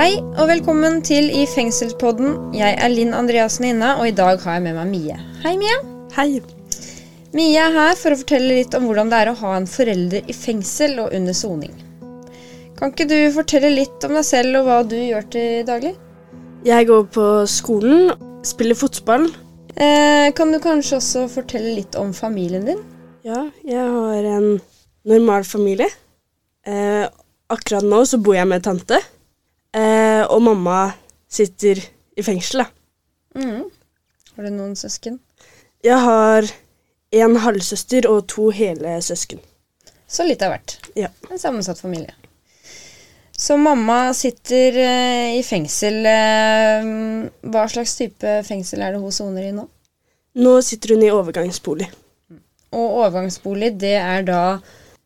Hei og velkommen til I fengselspodden. Jeg er Linn Andreassen Inna, og i dag har jeg med meg Mie. Hei, Mie. Hei. Mie er her for å fortelle litt om hvordan det er å ha en forelder i fengsel og under soning. Kan ikke du fortelle litt om deg selv og hva du gjør til daglig? Jeg går på skolen, spiller fotball. Eh, kan du kanskje også fortelle litt om familien din? Ja, jeg har en normal familie. Eh, akkurat nå så bor jeg med tante. Eh, og mamma sitter i fengsel, da. Mm. Har du noen søsken? Jeg har en halvsøster og to hele søsken. Så litt av hvert. Ja. En sammensatt familie. Så mamma sitter eh, i fengsel. Eh, hva slags type fengsel er det hun soner i nå? Nå sitter hun i overgangsbolig. Og overgangsbolig, det er da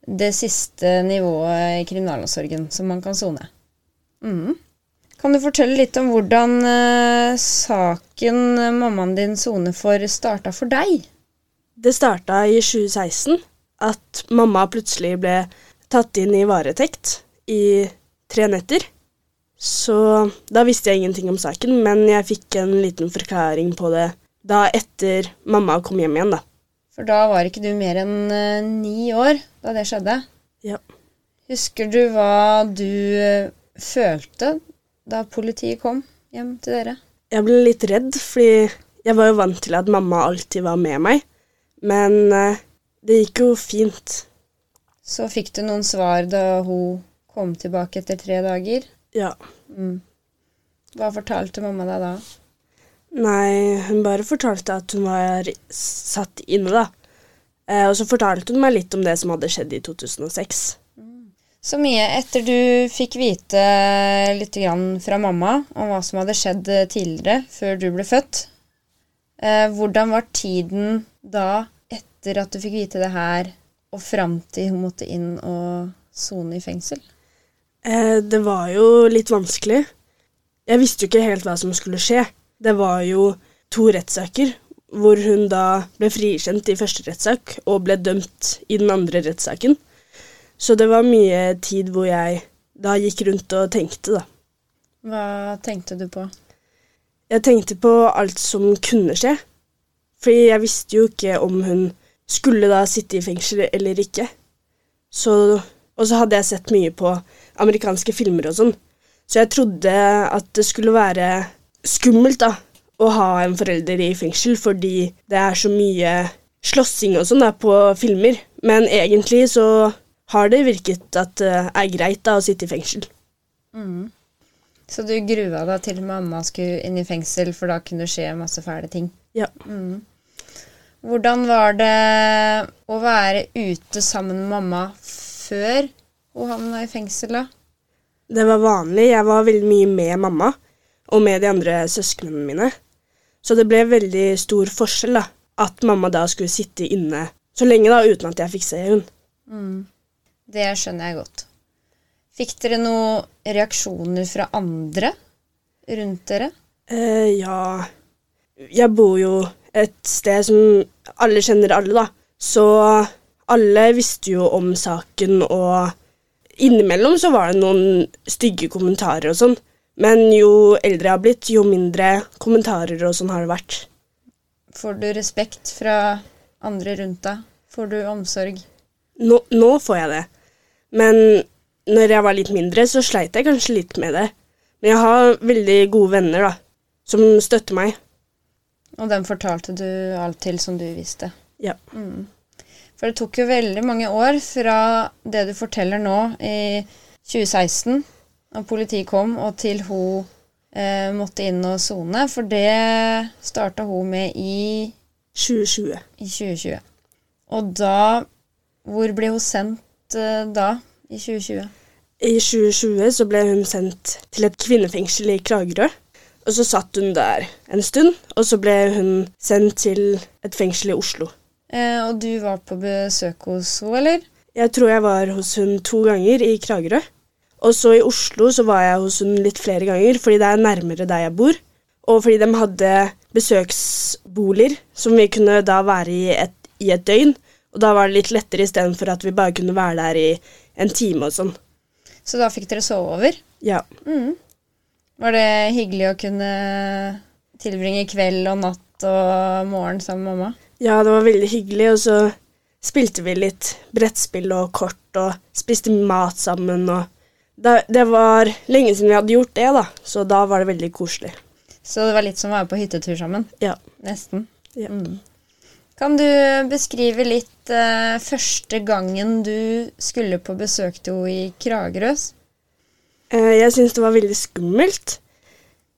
det siste nivået i kriminalomsorgen som man kan sone. Mhm. Kan du fortelle litt om hvordan uh, saken mammaen din soner for, starta for deg? Det starta i 2016 at mamma plutselig ble tatt inn i varetekt i tre netter. Så da visste jeg ingenting om saken, men jeg fikk en liten forklaring på det da etter mamma kom hjem igjen, da. For da var ikke du mer enn uh, ni år da det skjedde. Ja. Husker du hva du eh, følte da politiet kom hjem til dere? Jeg ble litt redd, fordi jeg var jo vant til at mamma alltid var med meg. Men eh, det gikk jo fint. Så fikk du noen svar da hun kom tilbake etter tre dager. Ja. Mm. Hva fortalte mamma deg da? Nei, hun bare fortalte at hun var satt inne, da. Eh, og så fortalte hun meg litt om det som hadde skjedd i 2006. Så mye etter du fikk vite litt fra mamma om hva som hadde skjedd tidligere, før du ble født. Eh, hvordan var tiden da, etter at du fikk vite det her, og fram til hun måtte inn og sone i fengsel? Eh, det var jo litt vanskelig. Jeg visste jo ikke helt hva som skulle skje. Det var jo to rettssaker, hvor hun da ble frikjent i første rettssak og ble dømt i den andre rettssaken. Så det var mye tid hvor jeg da gikk rundt og tenkte, da. Hva tenkte du på? Jeg tenkte på alt som kunne skje. Fordi jeg visste jo ikke om hun skulle da sitte i fengsel eller ikke. Så, og så hadde jeg sett mye på amerikanske filmer og sånn. Så jeg trodde at det skulle være skummelt da, å ha en forelder i fengsel, fordi det er så mye slåssing og sånn på filmer. Men egentlig så har det virket at det er greit da å sitte i fengsel. Mm. Så du grua deg til mamma skulle inn i fengsel, for da kunne det skje masse fæle ting? Ja. Mm. Hvordan var det å være ute sammen med mamma før hun havna i fengsel, da? Det var vanlig. Jeg var veldig mye med mamma og med de andre søsknene mine. Så det ble veldig stor forskjell da, at mamma da skulle sitte inne så lenge da, uten at jeg fikk se henne. Mm. Det skjønner jeg godt. Fikk dere noen reaksjoner fra andre rundt dere? Eh, ja Jeg bor jo et sted som alle kjenner alle, da. Så alle visste jo om saken, og innimellom så var det noen stygge kommentarer og sånn. Men jo eldre jeg har blitt, jo mindre kommentarer og sånn har det vært. Får du respekt fra andre rundt deg? Får du omsorg? Nå, nå får jeg det. Men når jeg var litt mindre, så sleit jeg kanskje litt med det. Men jeg har veldig gode venner, da, som støtter meg. Og dem fortalte du alt til som du visste? Ja. Mm. For det tok jo veldig mange år fra det du forteller nå, i 2016, da politiet kom, og til hun eh, måtte inn og sone. For det starta hun med i 2020. i 2020. Og da Hvor ble hun sendt eh, da, i 2020? I 2020 så ble hun sendt til et kvinnefengsel i Kragerø. Og så satt hun der en stund, og så ble hun sendt til et fengsel i Oslo. Eh, og du var på besøk hos henne, eller? Jeg tror jeg var hos hun to ganger i Kragerø. Og så i Oslo så var jeg hos hun litt flere ganger, fordi det er nærmere der jeg bor. Og fordi de hadde besøksboliger som vi kunne da være i et, i et døgn. Og da var det litt lettere istedenfor at vi bare kunne være der i en time og sånn. Så da fikk dere sove over? Ja. Mm. Var det hyggelig å kunne tilbringe kveld og natt og morgen sammen med mamma? Ja, det var veldig hyggelig, og så spilte vi litt brettspill og kort og spiste mat sammen og det, det var lenge siden vi hadde gjort det, da, så da var det veldig koselig. Så det var litt som å være på hyttetur sammen? Ja. Nesten. Ja. Mm. Kan du beskrive litt eh, første gangen du skulle på besøk til henne i Kragerøs? Eh, jeg syns det var veldig skummelt,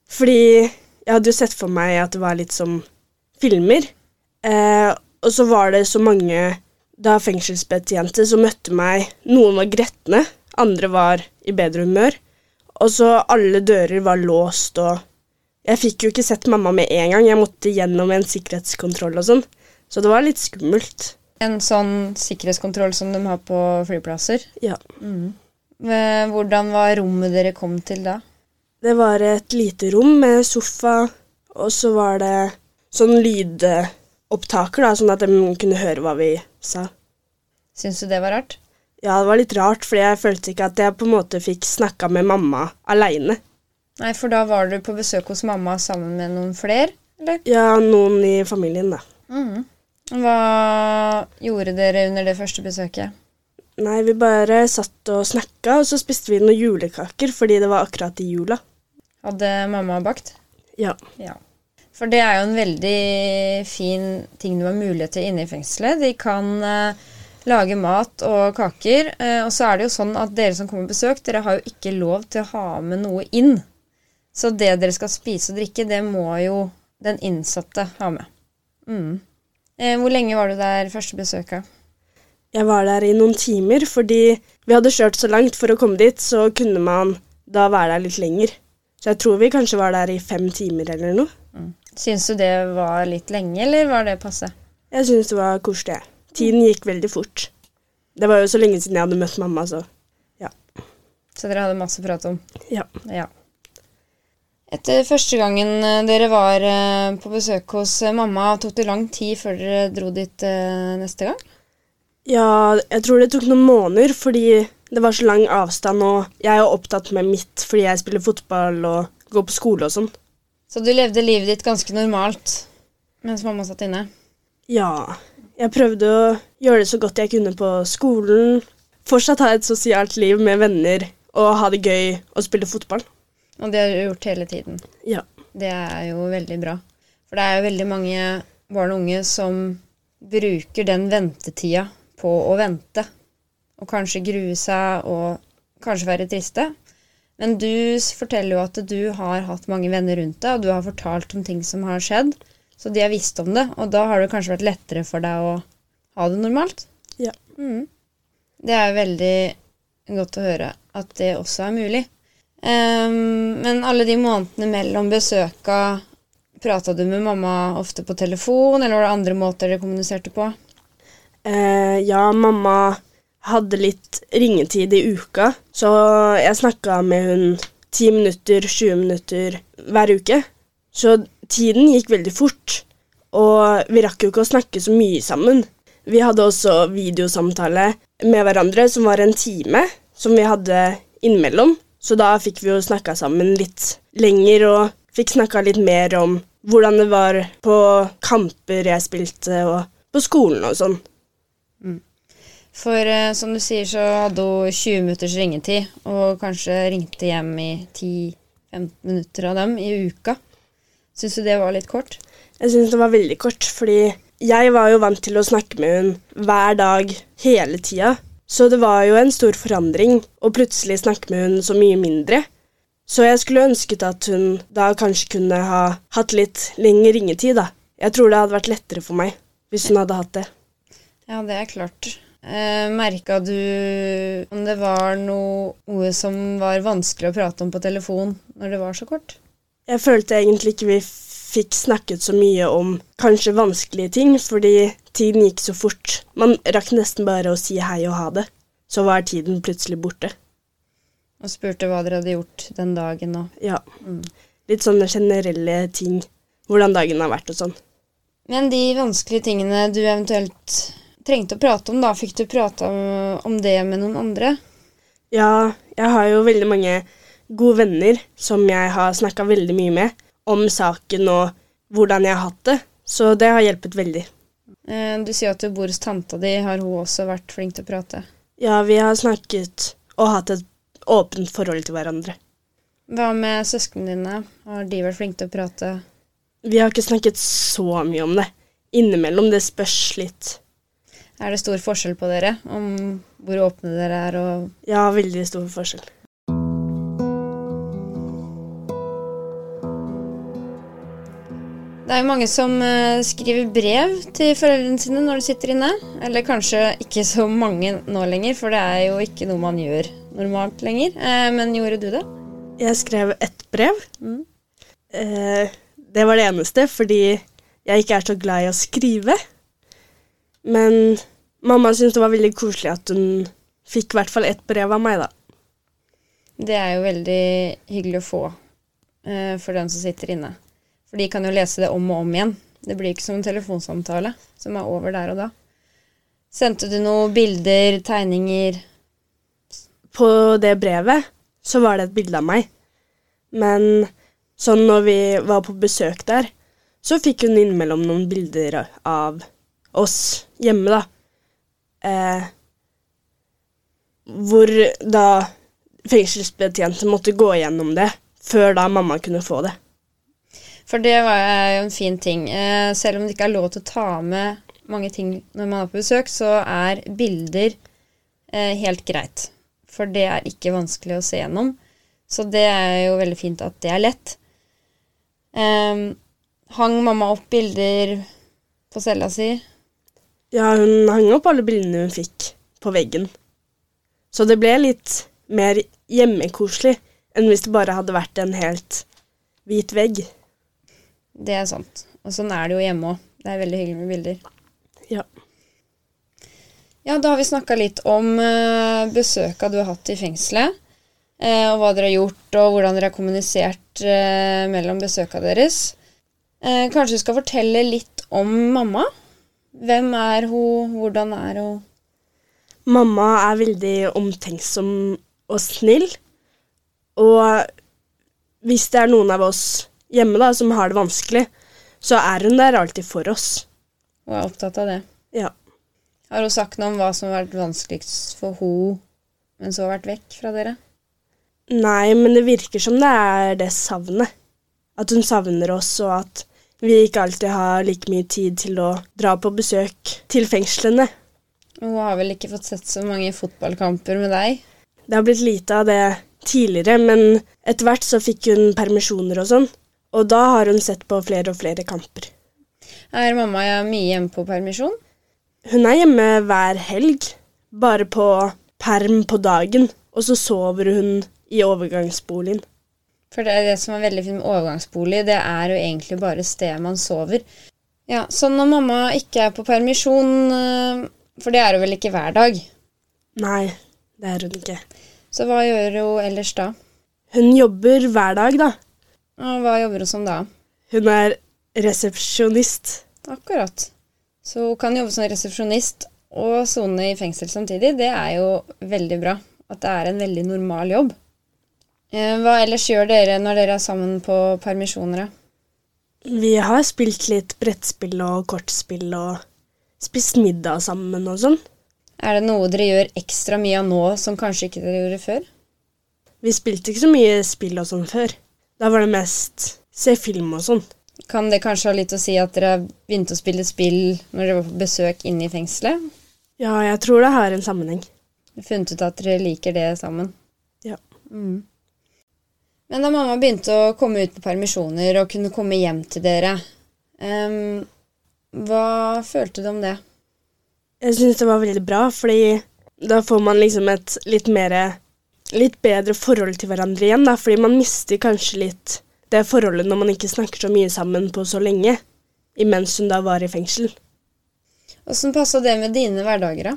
fordi jeg hadde jo sett for meg at det var litt som filmer. Eh, og så var det så mange da fengselsbetjente som møtte meg. Noen var gretne, andre var i bedre humør. Og så alle dører var låst, og jeg fikk jo ikke sett mamma med en gang. Jeg måtte gjennom en sikkerhetskontroll og sånn, så det var litt skummelt. En sånn sikkerhetskontroll som de har på flyplasser? Ja. Mm. Eh, Hvordan var rommet dere kom til da? Det var et lite rom med sofa, og så var det sånn lydopptaker, da, sånn at de kunne høre hva vi sa. Syns du det var rart? Ja, det var litt rart, for jeg følte ikke at jeg på en måte fikk snakka med mamma aleine. Nei, for da var du på besøk hos mamma sammen med noen flere, eller? Ja, noen i familien, da. Mhm. Hva gjorde dere under det første besøket? Nei, vi bare satt og snakka, og så spiste vi noen julekaker fordi det var akkurat i jula. Hadde mamma bakt? Ja. Ja. For det er jo en veldig fin ting du har mulighet til inne i fengselet. De kan eh, lage mat og kaker. eh, og så er det jo sånn at dere som kommer på besøk, dere har jo ikke lov til å ha med noe inn. Så det dere skal spise og drikke, det må jo den innsatte ha med. Mm. Eh, hvor lenge var du der første besøket? Jeg var der i noen timer fordi vi hadde kjørt så langt for å komme dit, så kunne man da være der litt lenger. Så jeg tror vi kanskje var der i fem timer eller noe. Syns du det var litt lenge, eller var det passe? Jeg syns det var koselig. Tiden gikk veldig fort. Det var jo så lenge siden jeg hadde møtt mamma, så ja. Så dere hadde masse å prate om? ja. Ja. Etter første gangen eh, dere var eh, på besøk hos eh, mamma, tok det lang tid før dere dro dit neste gang? Ja, jeg tror det tok noen måneder fordi det var så lang avstand, og jeg er opptatt med mitt fordi jeg spiller fotball og går på skole og sånn. Så du levde livet ditt ganske normalt mens mamma satt inne? Ja, jeg prøvde å gjøre det så godt jeg kunne på skolen. Fortsatt ha et sosialt liv med venner og ha det gøy og spille fotball. Og det har du gjort hele tiden. Ja. Det er jo veldig bra. For det er jo veldig mange barn og unge som bruker den ventetida på å vente. Og kanskje grue seg og kanskje være triste. Men du forteller jo at du har hatt mange venner rundt deg, og du har fortalt om ting som har skjedd. Så de har visst om det, og da har det kanskje vært lettere for deg å ha det normalt. Ja. Mm. Det er veldig godt å høre at det også er mulig. Ehm, men alle de månedene mellom besøka, prata du med mamma ofte på telefon, eller var det andre måter dere kommuniserte på? Uh, ja, mamma hadde litt ringetid i uka, så jeg snakka med hun 10 minutter, 20 minutter hver uke. Så tiden gikk veldig fort, og vi rakk jo ikke å snakke så mye sammen. Vi hadde også videosamtale med hverandre som var en time, som vi hadde innimellom. Så da fikk vi jo snakka sammen litt lenger og fikk snakka litt mer om hvordan det var på kamper jeg spilte, og på skolen og sånn. For uh, som du sier, så hadde hun 20 minutters ringetid, og kanskje ringte hjem i 10-15 minutter av dem i uka. Syns du det var litt kort? Jeg syns det var veldig kort, fordi jeg var jo vant til å snakke med hun hver dag hele tida. Så det var jo en stor forandring å plutselig snakke med hun så mye mindre. Så jeg skulle ønsket at hun da kanskje kunne ha hatt litt lengre ringetid, da. Jeg tror det hadde vært lettere for meg hvis hun hadde hatt det. Ja, det er klart. Eh, Merka du om det var noe, noe som var vanskelig å prate om på telefon når det var så kort? Jeg følte egentlig ikke vi fikk snakket så mye om kanskje vanskelige ting, fordi tiden gikk så fort. Man rakk nesten bare å si hei og ha det. Så var tiden plutselig borte. Og spurte hva dere hadde gjort den dagen og Ja. Mm. Litt sånne generelle ting. Hvordan dagen har vært og sånn. Men de vanskelige tingene du eventuelt trengte å prate om, da, fikk du prata om det med noen andre? Ja, jeg har jo veldig mange gode venner som jeg har snakka veldig mye med om saken og hvordan jeg har hatt det. Så det har hjulpet veldig. Eh, du sier at du bor hos tanta di. Har hun også vært flink til å prate? Ja, vi har snakket og hatt et åpent forhold til hverandre. Hva med søsknene dine? Har de vært flinke til å prate? Vi har ikke snakket så mye om det. Innimellom. Det spørs litt. Er det stor forskjell på dere om hvor åpne dere er og Ja, veldig stor forskjell. Det er jo mange som eh, skriver brev til foreldrene sine når de sitter inne. Eller kanskje ikke så mange nå lenger, for det er jo ikke noe man gjør normalt lenger. Eh, men gjorde du det? Jeg skrev ett brev. Mm. Eh, det var det eneste, fordi jeg ikke er så glad i å skrive. Men mamma syntes det var veldig koselig at hun fikk i hvert fall ett brev av meg, da. Det er jo veldig hyggelig å få for den som sitter inne. For de kan jo lese det om og om igjen. Det blir ikke som en telefonsamtale som er over der og da. Sendte du noen bilder, tegninger? På det brevet så var det et bilde av meg. Men sånn når vi var på besøk der, så fikk hun innimellom noen bilder av oss hjemme, da. Eh, hvor da fengselsbetjenten måtte gå gjennom det før da mamma kunne få det. For det var jo en fin ting. Eh, selv om det ikke er lov til å ta med mange ting når man er på besøk, så er bilder eh, helt greit. For det er ikke vanskelig å se gjennom. Så det er jo veldig fint at det er lett. Eh, hang mamma opp bilder på cella si? Ja, hun hang opp alle bildene hun fikk på veggen. Så det ble litt mer hjemmekoselig enn hvis det bare hadde vært en helt hvit vegg. Det er sant. Og sånn er det jo hjemme òg. Det er veldig hyggelig med bilder. Ja. Ja, da har vi snakka litt om uh, besøka du har hatt i fengselet. Uh, og hva dere har gjort, og hvordan dere har kommunisert uh, mellom besøka deres. Uh, kanskje du skal fortelle litt om mamma? Hvem er hun? Hvordan er hun? Mamma er veldig omtenksom og snill. Og hvis det er noen av oss hjemme da, som har det vanskelig, så er hun der alltid for oss. Og er opptatt av det. Ja. Har hun sagt noe om hva som har vært vanskeligst for hun mens hun har vært vekk fra dere? Nei, men det virker som det er det savnet. At hun savner oss, og at vi ikke alltid har like mye tid til å dra på besøk til fengslene. Hun har vel ikke fått sett så mange fotballkamper med deg? Det har blitt lite av det tidligere, men etter hvert så fikk hun permisjoner og sånn, og da har hun sett på flere og flere kamper. Er mamma mye hjemme på permisjon? Hun er hjemme hver helg, bare på perm på dagen, og så sover hun i overgangsboligen. For det det som er veldig fint med overgangsbolig, det er jo egentlig bare stedet man sover. Ja, Så når mamma ikke er på permisjon, øh, for det er hun vel ikke hver dag? Nei, det er hun ikke. Så hva gjør hun ellers da? Hun jobber hver dag, da. Hva jobber hun som da? Hun er resepsjonist. Akkurat. Så hun kan jobbe som resepsjonist og sone i fengsel samtidig. Det er jo veldig bra. At det er en veldig normal jobb. Eh, hva ellers gjør dere når dere er sammen på permisjoner? Vi har spilt litt brettspill og kortspill og spist middag sammen og sånn. Er det noe dere gjør ekstra mye av nå som kanskje ikke dere gjorde før? Vi spilte ikke så mye spill og sånn før. Da var det mest se film og sånn. Kan det kanskje ha litt å si at dere har begynt å spille spill når dere var på besøk inne i fengselet? Ja, jeg tror det har en sammenheng. Du funnet ut at dere liker det sammen? Ja. Mm. Men da mamma begynte å komme ut på permisjoner og kunne komme hjem til dere, um, hva følte du om det? Jeg syns det var veldig bra, fordi da får man liksom et litt mer Litt bedre forhold til hverandre igjen, da, fordi man mister kanskje litt det forholdet når man ikke snakker så mye sammen på så lenge, imens hun da var i fengsel. Åssen passa det med dine hverdager, da?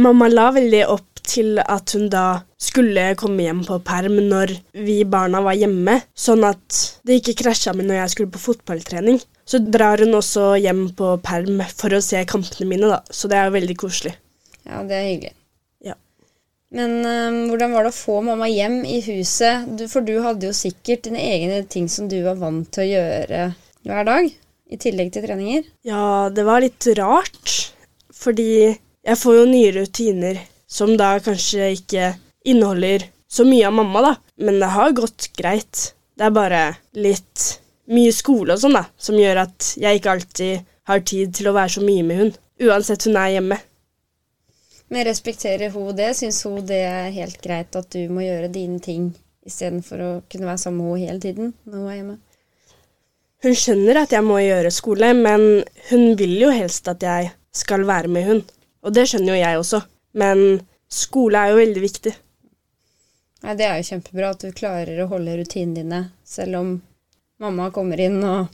Mamma la veldig opp til at hun da skulle komme hjem på perm når vi barna var hjemme, sånn at det ikke krasja med når jeg skulle på fotballtrening. Så drar hun også hjem på perm for å se kampene mine, da, så det er veldig koselig. Ja, det er hyggelig. Men eh, hvordan var det å få mamma hjem i huset? Du, for du hadde jo sikkert dine egne ting som du var vant til å gjøre hver dag, i tillegg til treninger. Ja, det var litt rart, fordi jeg får jo nye rutiner som da kanskje ikke inneholder så mye av mamma, da. Men det har gått greit. Det er bare litt mye skole og sånn, da, som gjør at jeg ikke alltid har tid til å være så mye med hun, uansett hun er hjemme. Men respekterer hun det? Syns hun det er helt greit at du må gjøre dine ting istedenfor å kunne være sammen med henne hele tiden når hun er hjemme? Hun skjønner at jeg må gjøre skole, men hun vil jo helst at jeg skal være med hun. Og det skjønner jo jeg også. Men skole er jo veldig viktig. Nei, Det er jo kjempebra at du klarer å holde rutinene dine, selv om mamma kommer inn og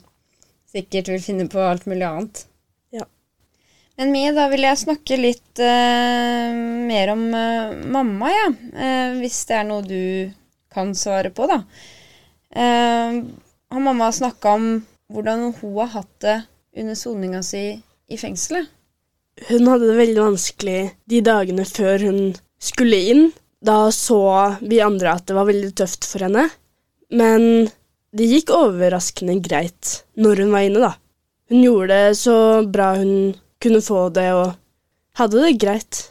sikkert vil finne på alt mulig annet. Men Mie, da vil jeg snakke litt uh, mer om uh, mamma, ja. Uh, hvis det er noe du kan svare på, da. har mamma snakka om hvordan hun har hatt det under soninga si i fengselet? Hun hadde det veldig vanskelig de dagene før hun skulle inn. Da så vi andre at det var veldig tøft for henne. Men det gikk overraskende greit når hun var inne, da. Hun gjorde det så bra hun kunne få det og hadde det greit.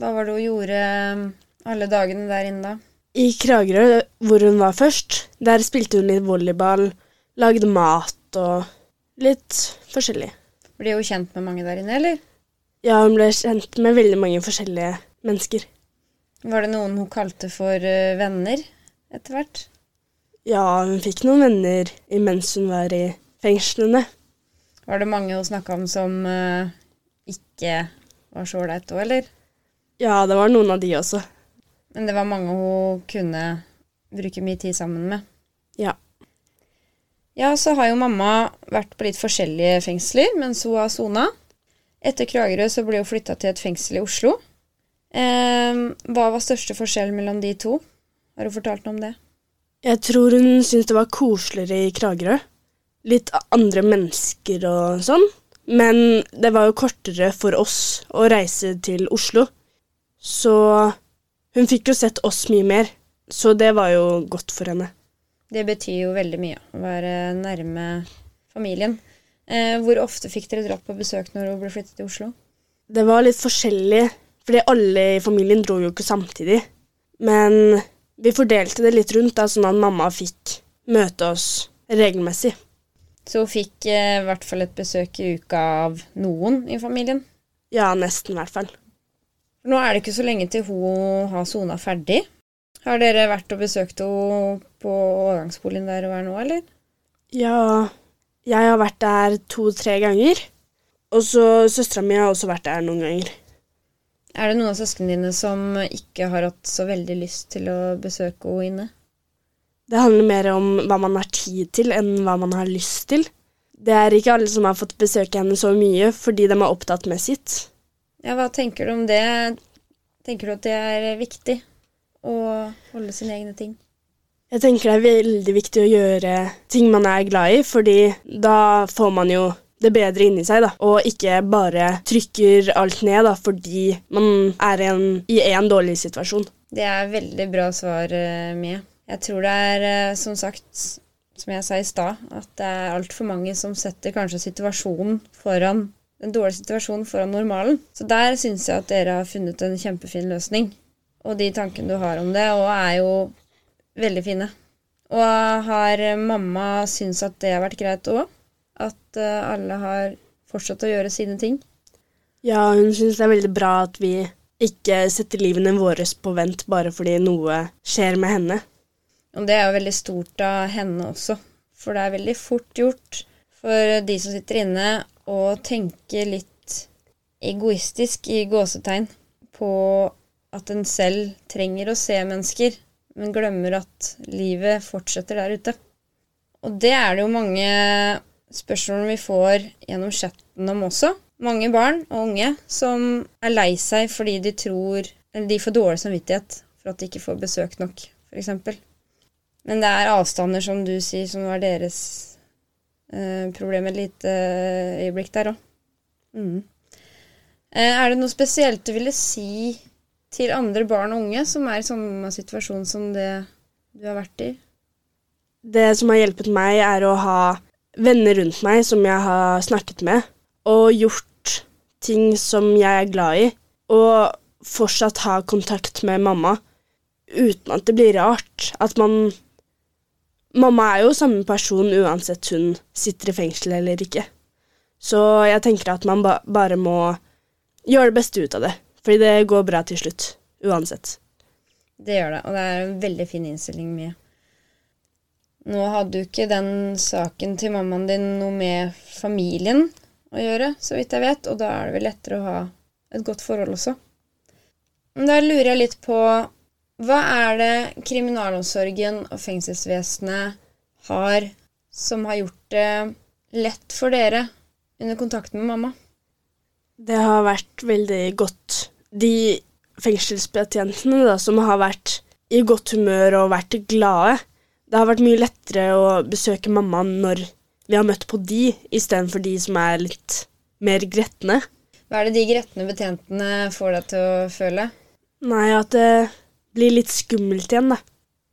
Hva var det hun gjorde um, alle dagene der inne, da? I Kragerø, hvor hun var først, der spilte hun litt volleyball, lagde mat og litt forskjellig. Ble hun kjent med mange der inne, eller? Ja, hun ble kjent med veldig mange forskjellige mennesker. Var det noen hun kalte for uh, venner etter hvert? Ja, hun fikk noen venner imens hun var i fengslene. Var det mange hun snakka om som uh, ikke var så ålreit òg, eller? Ja, det var noen av de også. Men det var mange hun kunne bruke mye tid sammen med? Ja. Ja, så har jo mamma vært på litt forskjellige fengsler mens hun har sona. Etter Kragerø så ble hun flytta til et fengsel i Oslo. Eh, hva var største forskjell mellom de to? Har hun fortalt noe om det? Jeg tror hun syntes det var koseligere i Kragerø litt andre mennesker og sånn. Men det var jo kortere for oss å reise til Oslo. Så hun fikk jo sett oss mye mer. Så det var jo godt for henne. Det betyr jo veldig mye å være nærme familien. Eh, hvor ofte fikk dere dratt på besøk når hun ble flyttet til Oslo? Det var litt forskjellig, fordi alle i familien dro jo ikke samtidig. Men vi fordelte det litt rundt, da, sånn at mamma fikk møte oss regelmessig. Så hun fikk eh, i hvert fall et besøk i uka av noen i familien? Ja, nesten i hvert fall. Nå er det ikke så lenge til hun har sona ferdig. Har dere vært og besøkt henne på overgangsboligen der hun er nå, eller? Ja, jeg har vært der to-tre ganger. Og så søstera mi har også vært der noen ganger. Er det noen av søsknene dine som ikke har hatt så veldig lyst til å besøke henne inne? Det handler mer om hva man har tid til, enn hva man har lyst til. Det er ikke alle som har fått besøke henne så mye fordi de er opptatt med sitt. Ja, Hva tenker du om det? Tenker du at det er viktig å holde sine egne ting? Jeg tenker det er veldig viktig å gjøre ting man er glad i, fordi da får man jo det bedre inni seg, da, og ikke bare trykker alt ned da, fordi man er en, i en dårlig situasjon. Det er veldig bra svar, eh, Mie. Jeg tror det er, eh, som sagt, som jeg sa i stad, at det er altfor mange som setter kanskje situasjonen foran den dårlige situasjonen foran normalen. Så der syns jeg at dere har funnet en kjempefin løsning. Og de tankene du har om det, og er jo veldig fine. Og har mamma syntes at det har vært greit òg? At eh, alle har fortsatt å gjøre sine ting? Ja, hun syns det er veldig bra at vi ikke setter livene våre på vent bare fordi noe skjer med henne. Og det er jo veldig stort av henne også. For det er veldig fort gjort for de som sitter inne, å tenke litt egoistisk i gåsetegn på at en selv trenger å se mennesker, men glemmer at livet fortsetter der ute. Og det er det jo mange spørsmål vi får gjennom chatten om også. Mange barn og unge som er lei seg fordi de tror Eller de får dårlig samvittighet for at de ikke får besøk nok, f.eks. Men det er avstander, som du sier, som var deres eh, problem et lite eh, øyeblikk der òg. Mm. Eh, er det noe spesielt du ville si til andre barn og unge som er i samme situasjon som det du har vært i? Det som har hjulpet meg, er å ha venner rundt meg som jeg har snakket med, og gjort ting som jeg er glad i, og fortsatt ha kontakt med mamma uten at det blir rart. At man Mamma er jo samme person uansett hun sitter i fengsel eller ikke. Så jeg tenker at man ba bare må gjøre det beste ut av det. Fordi det går bra til slutt. Uansett. Det gjør det, og det er en veldig fin innstilling, Mie. Nå hadde jo ikke den saken til mammaen din noe med familien å gjøre, så vidt jeg vet, og da er det vel lettere å ha et godt forhold også. Men Da lurer jeg litt på hva er det kriminalomsorgen og fengselsvesenet har som har gjort det lett for dere under kontakten med mamma? Det har vært veldig godt. De fengselsbetjentene da, som har vært i godt humør og vært glade, det har vært mye lettere å besøke mamma når vi har møtt på de, istedenfor de som er litt mer gretne. Hva er det de gretne betjentene får deg til å føle? Nei, at det blir litt skummelt igjen, da.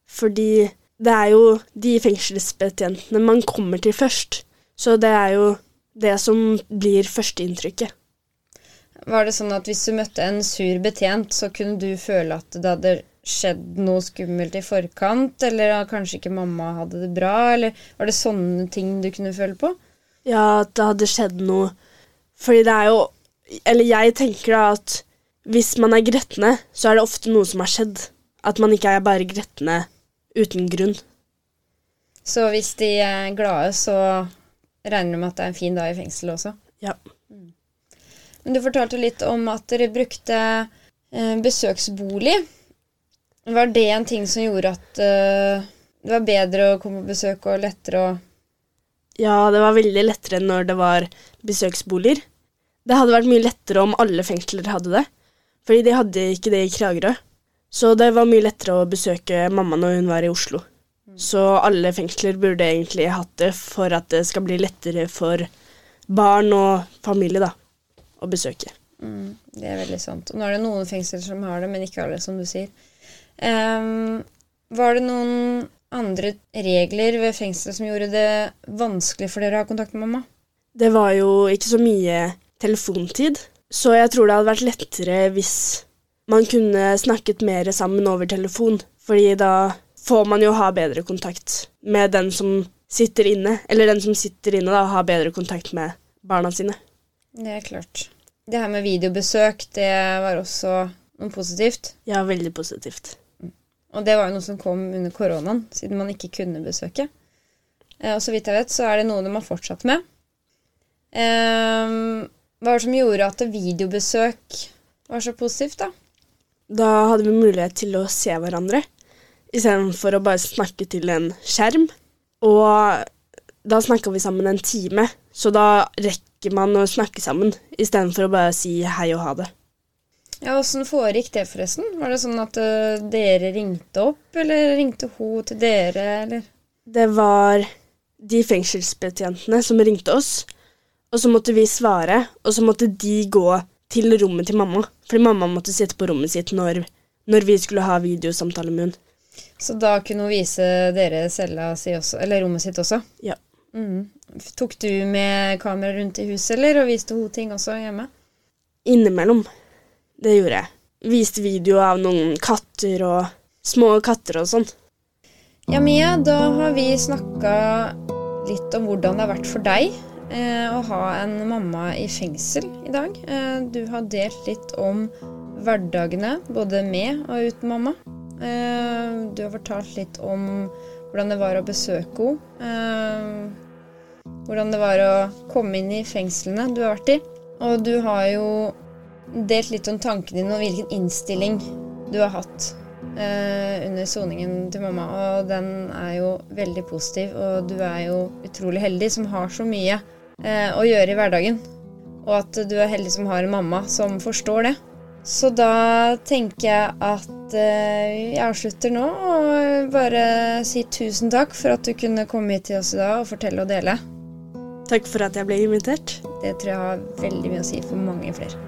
Fordi det er jo de fengselsbetjentene man kommer til først. Så det er jo det som blir førsteinntrykket. Var det sånn at hvis du møtte en sur betjent, så kunne du føle at det hadde skjedd noe skummelt i forkant, eller at kanskje ikke mamma hadde det bra, eller var det sånne ting du kunne føle på? Ja, at det hadde skjedd noe. Fordi det er jo Eller jeg tenker da at hvis man er gretne, så er det ofte noe som har skjedd. At man ikke er bare gretne uten grunn. Så hvis de er glade, så regner du med at det er en fin dag i fengselet også? Ja. Men du fortalte litt om at dere brukte eh, besøksbolig. Var det en ting som gjorde at eh, det var bedre å komme på besøk og lettere å Ja, det var veldig lettere når det var besøksboliger. Det hadde vært mye lettere om alle fengsler hadde det, fordi de hadde ikke det i Kragerø. Så det var mye lettere å besøke mamma når hun var i Oslo. Så alle fengsler burde egentlig hatt det for at det skal bli lettere for barn og familie da, å besøke. Mm, det er veldig sant. Nå er det noen fengsler som har det, men ikke alle, som du sier. Um, var det noen andre regler ved fengselet som gjorde det vanskelig for dere å ha kontakt med mamma? Det var jo ikke så mye telefontid, så jeg tror det hadde vært lettere hvis man kunne snakket mer sammen over telefon, fordi da får man jo ha bedre kontakt med den som sitter inne, eller den som sitter inne da, har bedre kontakt med barna sine. Det er klart. Det her med videobesøk, det var også noe positivt. Ja, veldig positivt. Og det var jo noe som kom under koronaen, siden man ikke kunne besøke. Eh, og så vidt jeg vet, så er det noe de har fortsatt med. Eh, hva var det som gjorde at videobesøk var så positivt, da? Da hadde vi mulighet til å se hverandre, istedenfor å bare snakke til en skjerm. Og da snakka vi sammen en time, så da rekker man å snakke sammen, istedenfor å bare si hei og ha det. Ja, Åssen foregikk det, forresten? Var det sånn at uh, dere ringte opp, eller ringte hun til dere, eller? Det var de fengselsbetjentene som ringte oss, og så måtte vi svare, og så måtte de gå til rommet til mamma, fordi mamma måtte sitte på rommet sitt når, når vi skulle ha videosamtale med hun. Så da kunne hun vise dere cella si også, eller rommet sitt også? Ja. Mm. Tok du med kamera rundt i huset, eller, og viste hun ting også hjemme? Innimellom. Det gjorde jeg. Viste video av noen katter og små katter og sånn. Ja, Mia, da har vi snakka litt om hvordan det har vært for deg å ha en mamma i fengsel i dag. Eh, du har delt litt om hverdagene, både med og uten mamma. Eh, du har fortalt litt om hvordan det var å besøke henne. Eh, hvordan det var å komme inn i fengslene du har vært i. Og du har jo delt litt om tankene dine og hvilken innstilling du har hatt eh, under soningen til mamma. Og den er jo veldig positiv, og du er jo utrolig heldig som har så mye eh, å gjøre i hverdagen. Og at du er heldig som har en mamma som forstår det. Så da tenker jeg at eh, jeg avslutter nå og bare si tusen takk for at du kunne komme hit til oss i dag og fortelle og dele. Takk for at jeg ble invitert. Det tror jeg har veldig mye å si for mange flere.